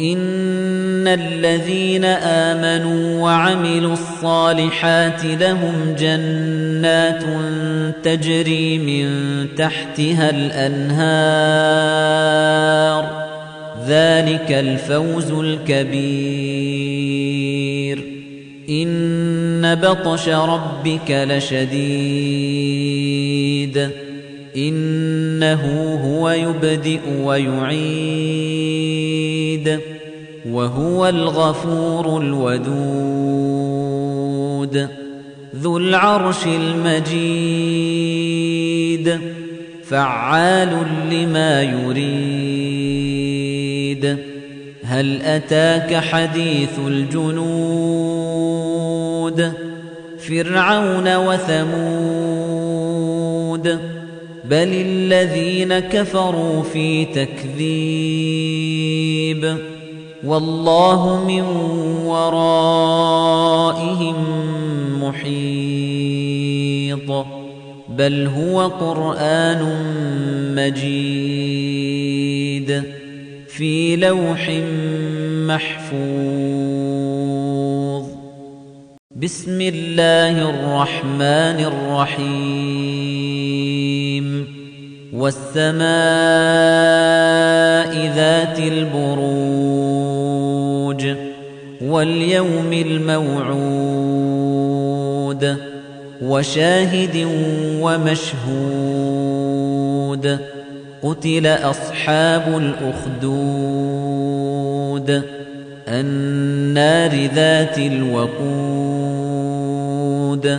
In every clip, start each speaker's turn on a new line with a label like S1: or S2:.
S1: ان الذين امنوا وعملوا الصالحات لهم جنات تجري من تحتها الانهار ذلك الفوز الكبير ان بطش ربك لشديد انه هو يبدئ ويعيد الشديد وهو الغفور الودود ذو العرش المجيد فعال لما يريد هل أتاك حديث الجنود فرعون وثمود بل الذين كفروا في تكذيب مُحِيطٌ وَاللَّهُ مِن وَرَائِهِم مُحِيطٌ بَلْ هُوَ قُرْآنٌ مَّجِيدٌ فِي لَوْحٍ مَّحْفُوظٍ بِسْمِ اللَّهِ الرَّحْمَنِ الرَّحِيمِ والسماء ذات البروج واليوم الموعود وشاهد ومشهود قتل أصحاب الأخدود النار ذات الوقود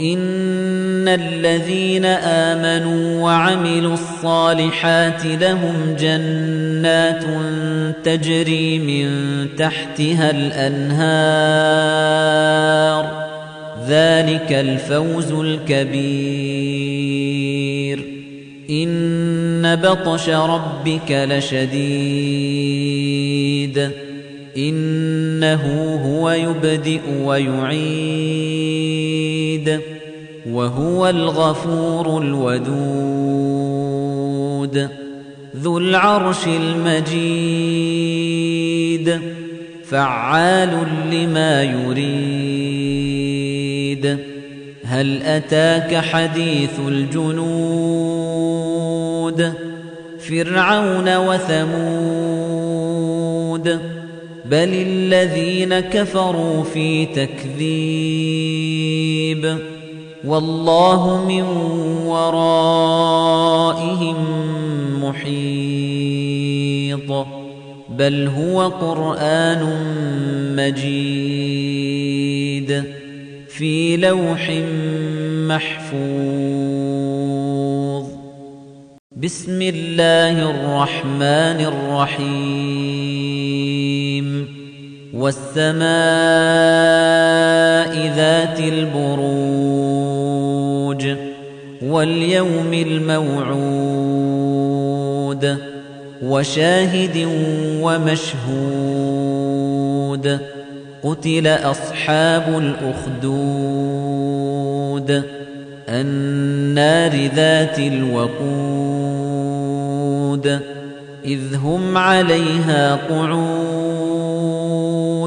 S1: ان الذين امنوا وعملوا الصالحات لهم جنات تجري من تحتها الانهار ذلك الفوز الكبير ان بطش ربك لشديد انه هو يبدئ ويعيد الشديد وهو الغفور الودود ذو العرش المجيد فعال لما يريد هل أتاك حديث الجنود فرعون وثمود بل الذين كفروا في تكذيب مُصِيبٍ وَاللَّهُ مِن وَرَائِهِم مُحِيطٌ بَلْ هُوَ قُرْآنٌ مَّجِيدٌ فِي لَوْحٍ مَّحْفُوظٍ بِسْمِ اللَّهِ الرَّحْمَنِ الرَّحِيمِ والسماء ذات البروج واليوم الموعود وشاهد ومشهود قتل أصحاب الأخدود النار ذات الوقود إذ هم عليها قعود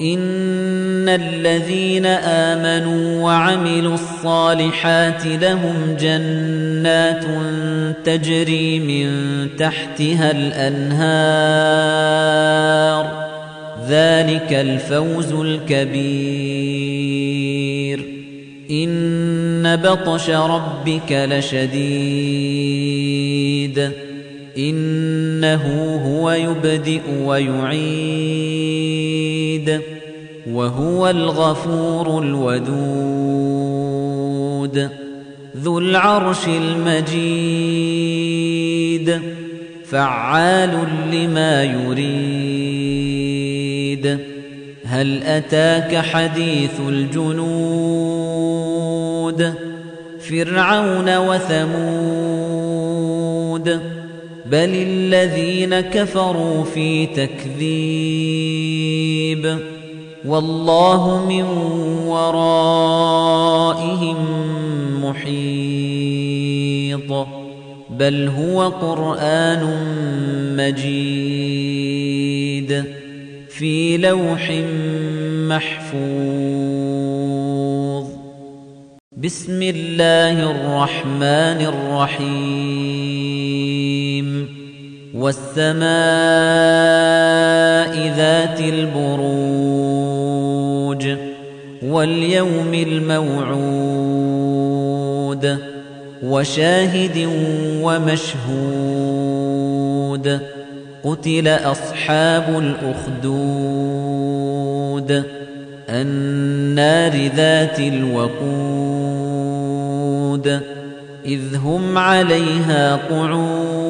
S1: ان الذين امنوا وعملوا الصالحات لهم جنات تجري من تحتها الانهار ذلك الفوز الكبير ان بطش ربك لشديد انه هو يبدئ ويعيد الشديد وهو الغفور الودود ذو العرش المجيد فعال لما يريد هل أتاك حديث الجنود فرعون وثمود بل الذين كفروا في تكذيب والله من ورائهم محيط بل هو قرآن مجيد في لوح محفوظ بسم الله الرحمن الرحيم والسماء ذات البروج واليوم الموعود وشاهد ومشهود قتل أصحاب الأخدود النار ذات الوقود إذ هم عليها قعود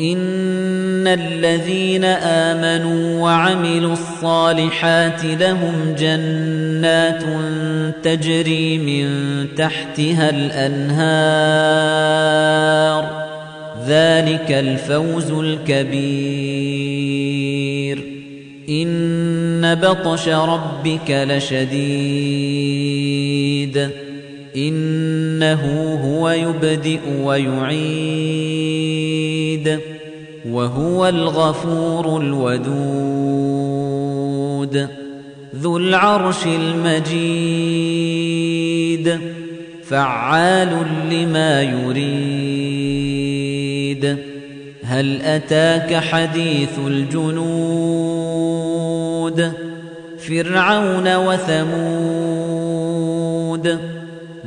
S1: ان الذين امنوا وعملوا الصالحات لهم جنات تجري من تحتها الانهار ذلك الفوز الكبير ان بطش ربك لشديد انه هو يبدئ ويعيد الشديد وهو الغفور الودود ذو العرش المجيد فعال لما يريد هل أتاك حديث الجنود فرعون وثمود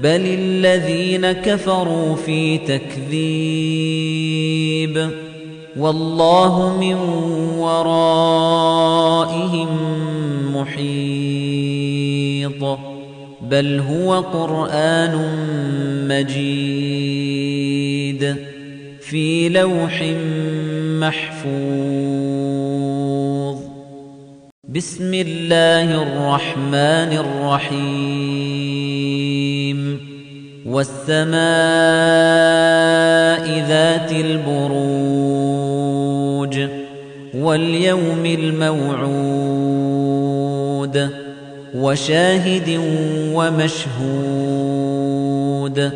S1: بل الذين كفروا في تكذيب والله من ورائهم محيط بل هو قرآن مجيد في لوح محفوظ بسم الله الرحمن الرحيم والسماء ذات البروج واليوم الموعود وشاهد ومشهود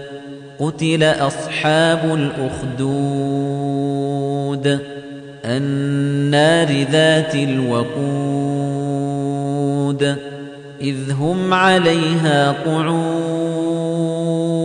S1: قتل أصحاب الأخدود النار ذات الوقود إذ هم عليها قعود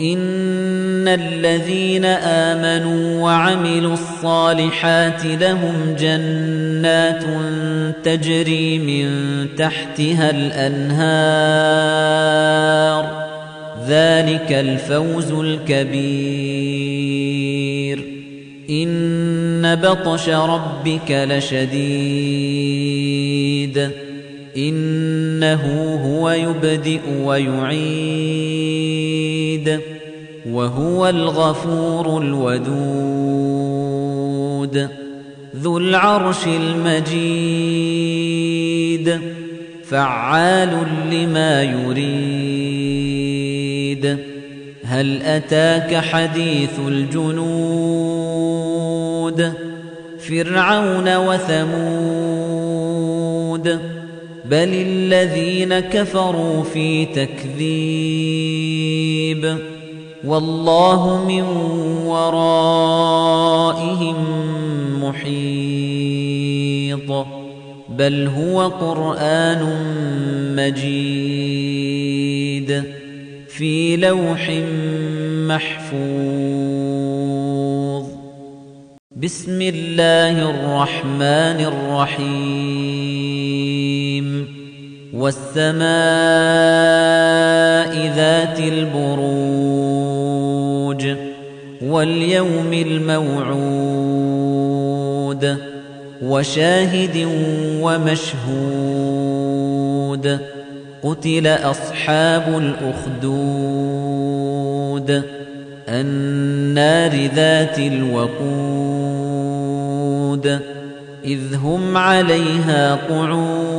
S1: ان الذين امنوا وعملوا الصالحات لهم جنات تجري من تحتها الانهار ذلك الفوز الكبير ان بطش ربك لشديد إِنَّهُ هُوَ يُبْدِئُ وَيُعِيدُ وَهُوَ الْغَفُورُ الْوَدُودُ ذُو الْعَرْشِ الْمَجِيدُ فَعَّالٌ لِّمَا يُرِيدُ هَلْ أَتَاكَ حَدِيثُ الْجُنُودِ فِرْعَوْنَ وَثَمُودَ بل الذين كفروا في تكذيب والله من ورائهم محيط بل هو قرآن مجيد في لوح محفوظ بسم الله الرحمن الرحيم والسماء ذات البروج واليوم الموعود وشاهد ومشهود قتل أصحاب الأخدود النار ذات الوقود إذ هم عليها قعود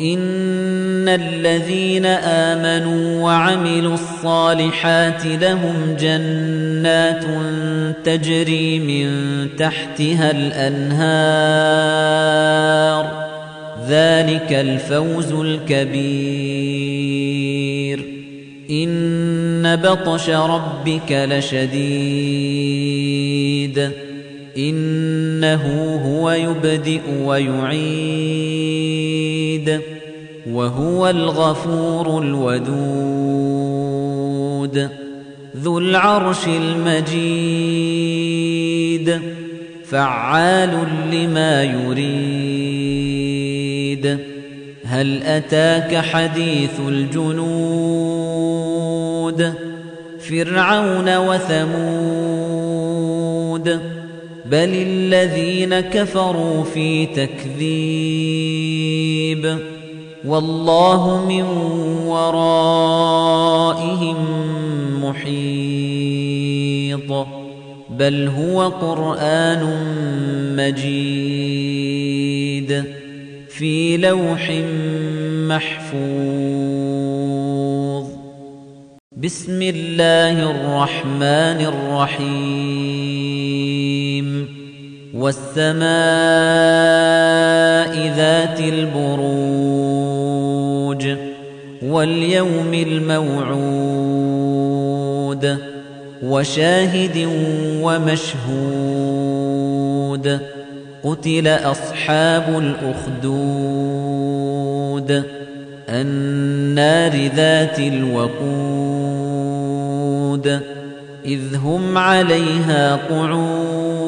S1: ان الذين امنوا وعملوا الصالحات لهم جنات تجري من تحتها الانهار ذلك الفوز الكبير ان بطش ربك لشديد انه هو يبدئ ويعيد حميد وهو الغفور الودود ذو العرش المجيد فعال لما يريد هل أتاك حديث الجنود فرعون وثمود بل الذين كفروا في تكذيب والله من ورائهم محيط بل هو قرآن مجيد في لوح محفوظ بسم الله الرحمن الرحيم الرجيم والسماء ذات البروج واليوم الموعود وشاهد ومشهود قتل أصحاب الأخدود النار ذات الوقود إذ هم عليها قعود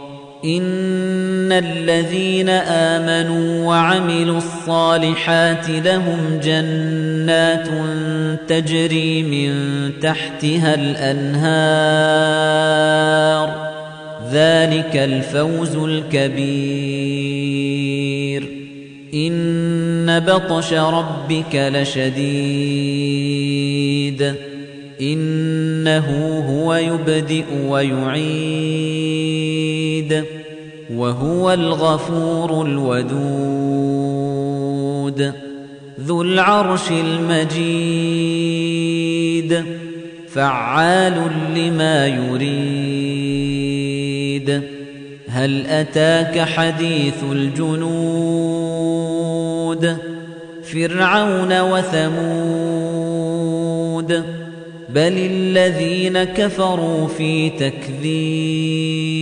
S1: ان الذين امنوا وعملوا الصالحات لهم جنات تجري من تحتها الانهار ذلك الفوز الكبير ان بطش ربك لشديد انه هو يبدئ ويعيد الحميد وهو الغفور الودود ذو العرش المجيد فعال لما يريد هل أتاك حديث الجنود فرعون وثمود بل الذين كفروا في تكذيب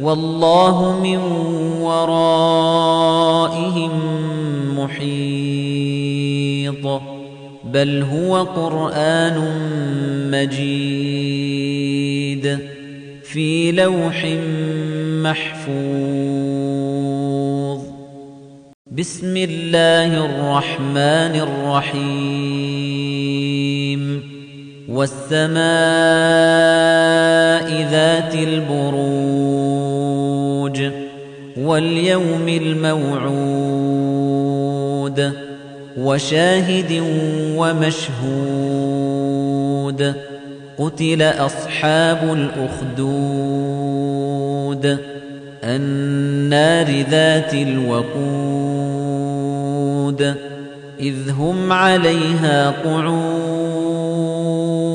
S1: وَاللَّهُ مِن وَرَائِهِم مُحِيطٌ بَلْ هُوَ قُرْآنٌ مَّجِيدٌ فِي لَوْحٍ مَّحْفُوظٍ بِسْمِ اللَّهِ الرَّحْمَنِ الرَّحِيمِ والسماء ذات البروج واليوم الموعود وشاهد ومشهود قتل أصحاب الأخدود النار ذات الوقود إذ هم عليها قعود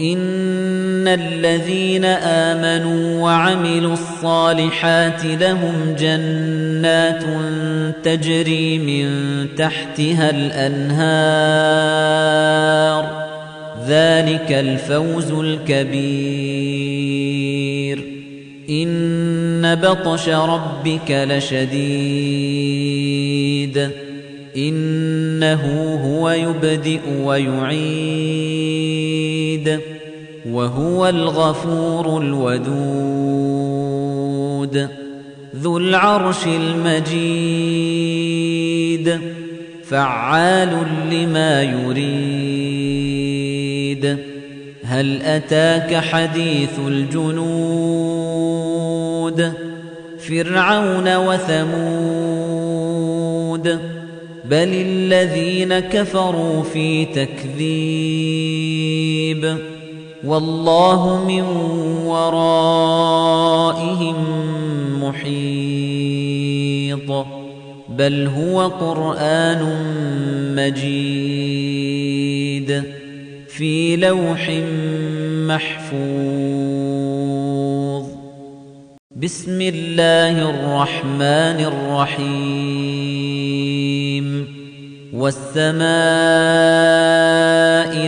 S1: ان الذين امنوا وعملوا الصالحات لهم جنات تجري من تحتها الانهار ذلك الفوز الكبير ان بطش ربك لشديد انه هو يبدئ ويعيد الحميد وهو الغفور الودود ذو العرش المجيد فعال لما يريد هل أتاك حديث الجنود فرعون وثمود بل الذين كفروا في تكذيب والله من ورائهم محيط بل هو قرآن مجيد في لوح محفوظ بسم الله الرحمن الرحيم والسماء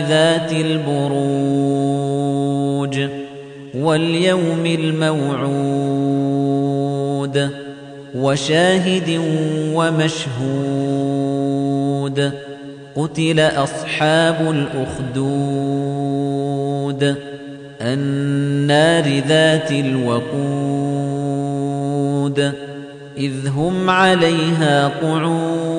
S1: ذات البروج واليوم الموعود وشاهد ومشهود قتل أصحاب الأخدود النار ذات الوقود إذ هم عليها قعود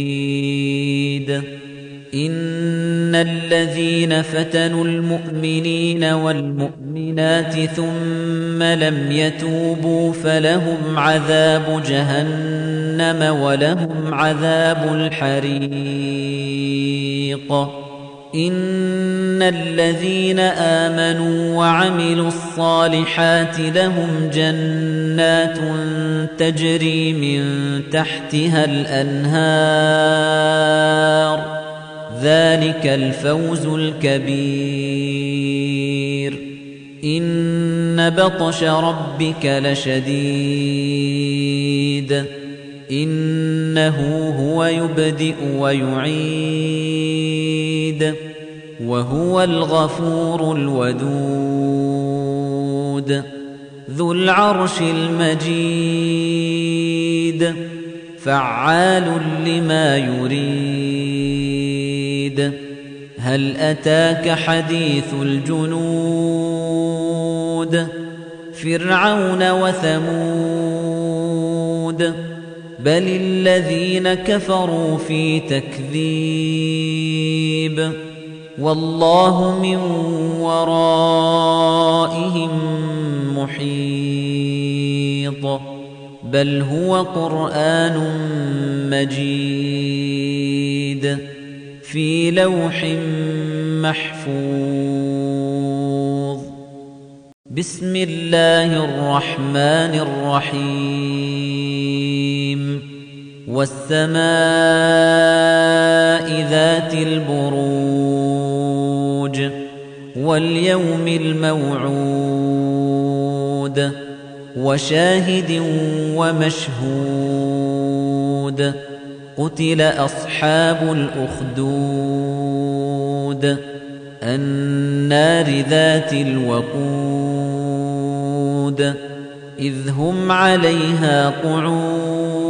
S1: شديد ان الذين فتنوا المؤمنين والمؤمنات ثم لم يتوبوا فلهم عذاب جهنم ولهم عذاب الحريق ان الذين امنوا وعملوا الصالحات لهم جنات تجري من تحتها الانهار ذلك الفوز الكبير ان بطش ربك لشديد انه هو يبدئ ويعيد الحميد وهو الغفور الودود ذو العرش المجيد فعال لما يريد هل أتاك حديث الجنود فرعون وثمود بل الذين كفروا في تكذيب والله من ورائهم محيط بل هو قرآن مجيد في لوح محفوظ بسم الله الرحمن الرحيم والسماء ذات البروج واليوم الموعود وشاهد ومشهود قتل أصحاب الأخدود النار ذات الوقود إذ هم عليها قعود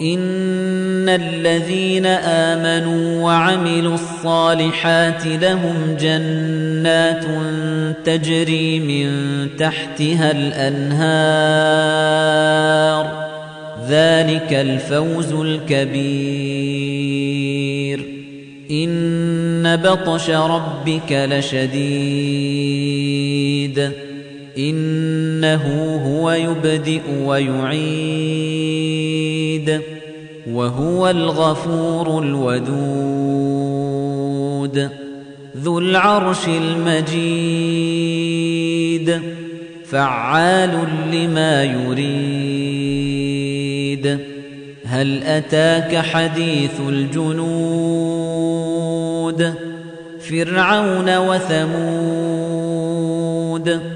S1: ان الذين امنوا وعملوا الصالحات لهم جنات تجري من تحتها الانهار ذلك الفوز الكبير ان بطش ربك لشديد إِنَّهُ هُوَ يُبْدِئُ وَيُعِيدُ وَهُوَ الْغَفُورُ الْوَدُودُ ذُو الْعَرْشِ الْمَجِيدُ فَعَّالٌ لِّمَا يُرِيدُ هَلْ أَتَاكَ حَدِيثُ الْجُنُودِ فِرْعَوْنَ وَثَمُودَ